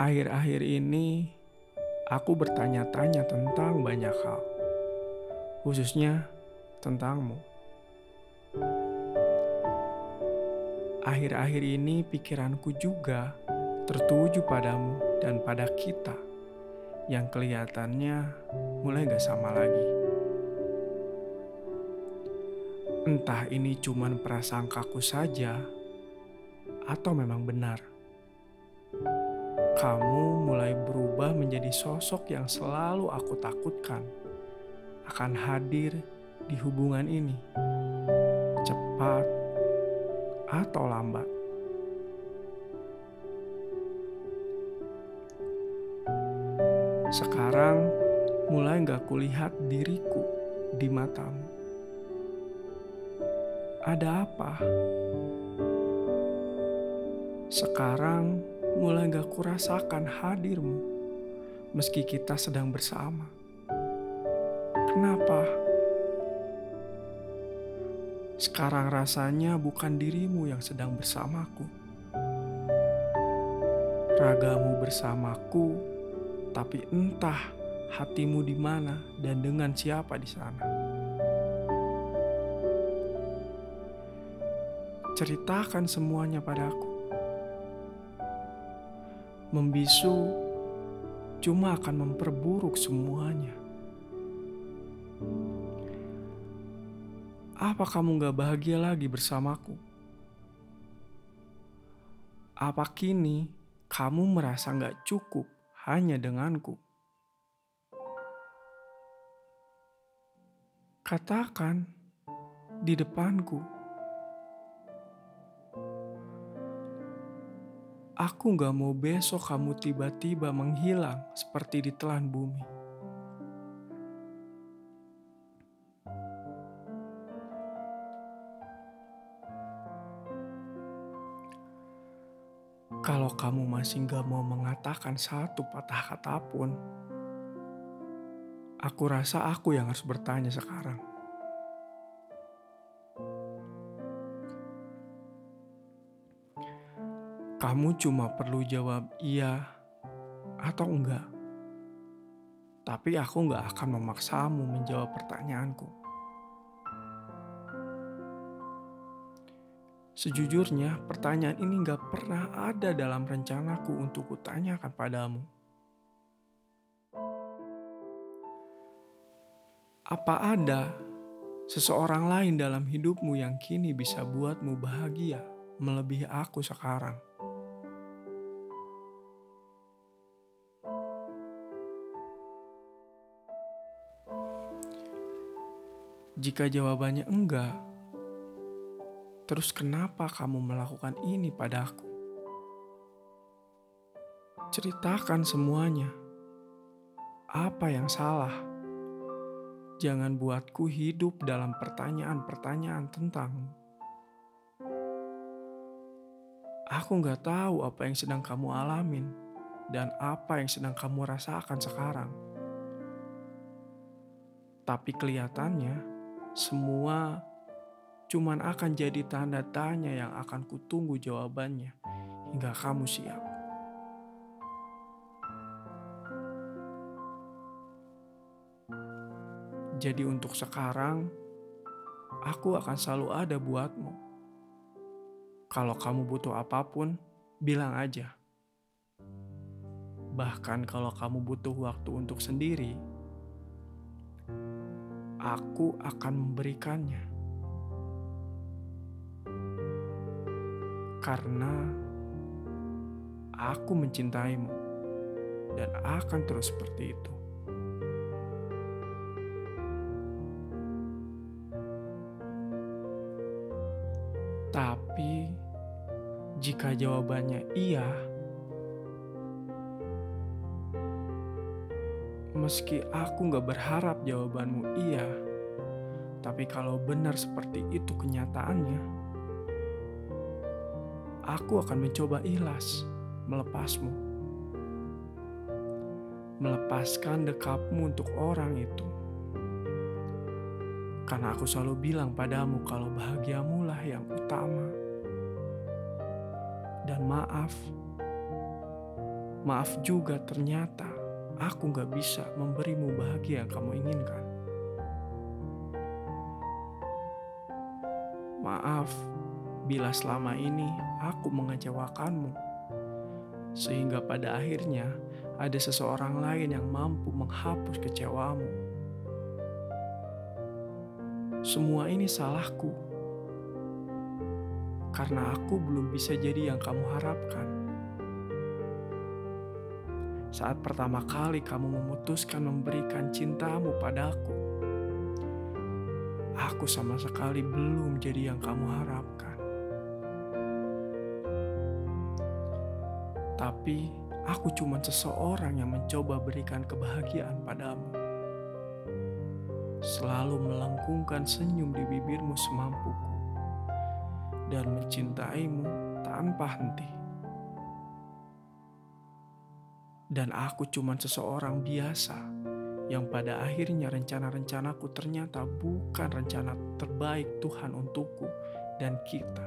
Akhir-akhir ini, aku bertanya-tanya tentang banyak hal, khususnya tentangmu. Akhir-akhir ini, pikiranku juga tertuju padamu dan pada kita yang kelihatannya mulai gak sama lagi. Entah ini cuman prasangkaku saja, atau memang benar kamu mulai berubah menjadi sosok yang selalu aku takutkan akan hadir di hubungan ini, cepat atau lambat. Sekarang mulai gak kulihat diriku di matamu. Ada apa? Sekarang gak kurasakan hadirmu meski kita sedang bersama. Kenapa? Sekarang rasanya bukan dirimu yang sedang bersamaku. Ragamu bersamaku, tapi entah hatimu di mana dan dengan siapa di sana. Ceritakan semuanya padaku membisu cuma akan memperburuk semuanya. Apa kamu gak bahagia lagi bersamaku? Apa kini kamu merasa gak cukup hanya denganku? Katakan di depanku. Aku gak mau besok kamu tiba-tiba menghilang seperti ditelan bumi. Kalau kamu masih gak mau mengatakan satu patah kata pun, aku rasa aku yang harus bertanya sekarang. Kamu cuma perlu jawab iya atau enggak. Tapi aku enggak akan memaksamu menjawab pertanyaanku. Sejujurnya, pertanyaan ini enggak pernah ada dalam rencanaku untuk kutanyakan padamu. Apa ada seseorang lain dalam hidupmu yang kini bisa buatmu bahagia melebihi aku sekarang? Jika jawabannya enggak, terus kenapa kamu melakukan ini padaku? Ceritakan semuanya. Apa yang salah? Jangan buatku hidup dalam pertanyaan-pertanyaan tentangmu. Aku nggak tahu apa yang sedang kamu alamin dan apa yang sedang kamu rasakan sekarang. Tapi kelihatannya semua cuman akan jadi tanda tanya yang akan kutunggu jawabannya hingga kamu siap. Jadi untuk sekarang, aku akan selalu ada buatmu. Kalau kamu butuh apa pun, bilang aja. Bahkan kalau kamu butuh waktu untuk sendiri, aku akan memberikannya. Karena aku mencintaimu dan akan terus seperti itu. Tapi jika jawabannya iya, Meski aku gak berharap jawabanmu iya, tapi kalau benar seperti itu kenyataannya, aku akan mencoba ikhlas melepasmu. Melepaskan dekapmu untuk orang itu. Karena aku selalu bilang padamu kalau bahagiamu lah yang utama. Dan maaf, Maaf juga ternyata aku gak bisa memberimu bahagia yang kamu inginkan. Maaf bila selama ini aku mengecewakanmu, sehingga pada akhirnya ada seseorang lain yang mampu menghapus kecewamu. Semua ini salahku, karena aku belum bisa jadi yang kamu harapkan. Saat pertama kali kamu memutuskan memberikan cintamu padaku, aku sama sekali belum jadi yang kamu harapkan. Tapi aku cuma seseorang yang mencoba berikan kebahagiaan padamu. Selalu melengkungkan senyum di bibirmu semampuku dan mencintaimu tanpa henti. Dan aku cuma seseorang biasa yang pada akhirnya rencana-rencanaku ternyata bukan rencana terbaik Tuhan untukku dan kita.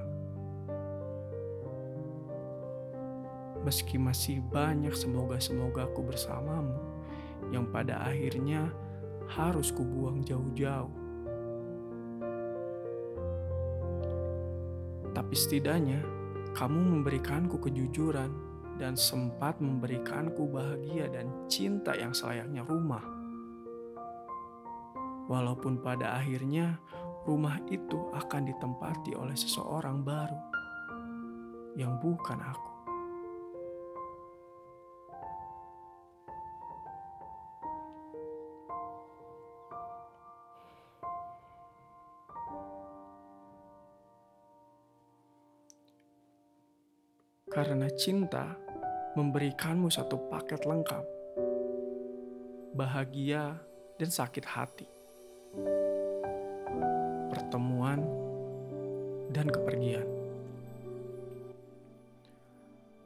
Meski masih banyak semoga-semoga aku bersamamu yang pada akhirnya harus kubuang jauh-jauh. Tapi setidaknya kamu memberikanku kejujuran dan sempat memberikanku bahagia dan cinta yang selayaknya rumah. Walaupun pada akhirnya rumah itu akan ditempati oleh seseorang baru yang bukan aku. Karena cinta memberikanmu satu paket lengkap, bahagia dan sakit hati pertemuan, dan kepergian.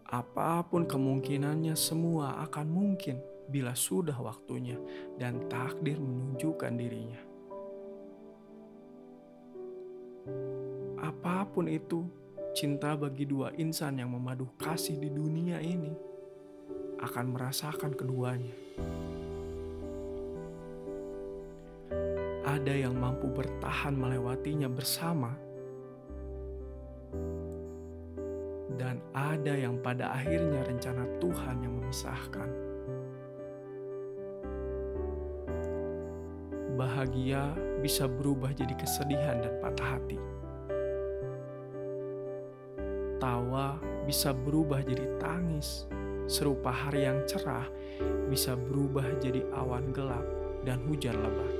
Apa pun kemungkinannya, semua akan mungkin bila sudah waktunya dan takdir menunjukkan dirinya. Apa pun itu, cinta bagi dua insan yang memadu kasih di dunia ini akan merasakan keduanya. ada yang mampu bertahan melewatinya bersama, dan ada yang pada akhirnya rencana Tuhan yang memisahkan. Bahagia bisa berubah jadi kesedihan dan patah hati. Tawa bisa berubah jadi tangis, serupa hari yang cerah bisa berubah jadi awan gelap dan hujan lebat.